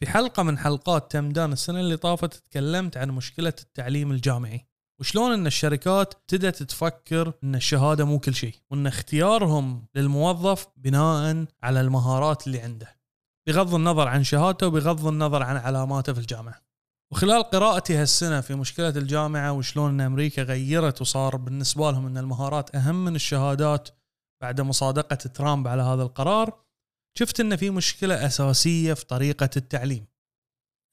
في حلقة من حلقات تمدان السنة اللي طافت تكلمت عن مشكلة التعليم الجامعي. وشلون إن الشركات ابتدت تفكر إن الشهادة مو كل شيء وإن اختيارهم للموظف بناء على المهارات اللي عنده. بغض النظر عن شهادته وبغض النظر عن علاماته في الجامعة. وخلال قراءتي هالسنة في مشكلة الجامعة وشلون إن أمريكا غيرت وصار بالنسبة لهم إن المهارات أهم من الشهادات بعد مصادقة ترامب على هذا القرار شفت إن في مشكلة أساسية في طريقة التعليم.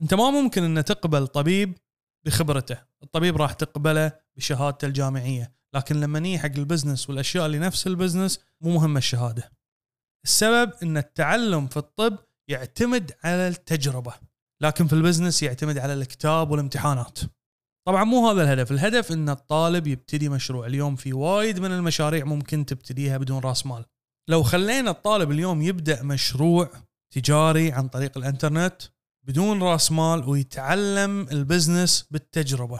أنت ما ممكن إن تقبل طبيب بخبرته. الطبيب راح تقبله بشهادته الجامعية. لكن لما نيجي حق ال business والأشياء اللي نفس ال business مو مهمه الشهادة. السبب إن التعلم في الطب يعتمد على التجربة. لكن في ال business يعتمد على الكتاب والامتحانات. طبعا مو هذا الهدف. الهدف إن الطالب يبتدي مشروع. اليوم في وايد من المشاريع ممكن تبتديها بدون رأس مال. لو خلينا الطالب اليوم يبدأ مشروع تجاري عن طريق الإنترنت بدون رأس مال ويتعلم ال business بالتجربة.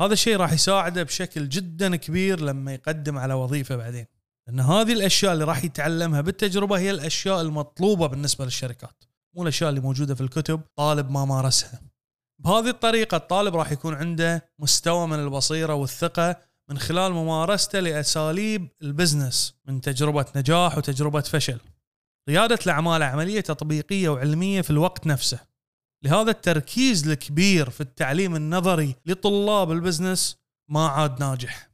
هذا الشيء راح يساعده بشكل جدا كبير لما يقدم على وظيفة بعدين. لأن هذه الأشياء اللي راح يتعلمها بالتجربة هي الأشياء المطلوبة بالنسبة للشركات. مو الأشياء اللي موجودة في الكتب طالب ما مارسها. بهذه الطريقة الطالب راح يكون عنده مستوى من البصيرة والثقة من خلال ممارسته لأساليب ال business من تجربة نجاح وتجربة فشل. رياده الأعمال عملية تطبيقية وعلمية في الوقت نفسه. لهذا التركيز الكبير في التعليم النظري لطلاب البزنس ما عاد ناجح.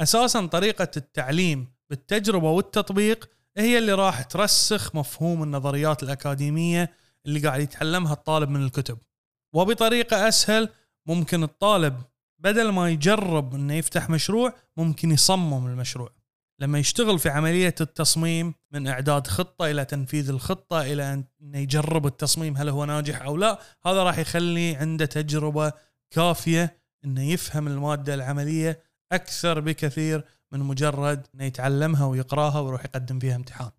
أساسا طريقة التعليم بالتجربة والتطبيق هي اللي راح ترسخ مفهوم النظريات الأكاديمية اللي قاعد يتعلمها الطالب من الكتب. وبطريقة أسهل ممكن الطالب بدل ما يجرب إنه يفتح مشروع ممكن يصمم المشروع. لما يشتغل في عملية التصميم من إعداد خطة إلى تنفيذ الخطة إلى أن يجرب التصميم هل هو ناجح أو لا هذا راح يخلي عنده تجربة كافية أنه يفهم المادة العملية أكثر بكثير من مجرد أنه يتعلمها ويقراها ويروح يقدم فيها امتحان.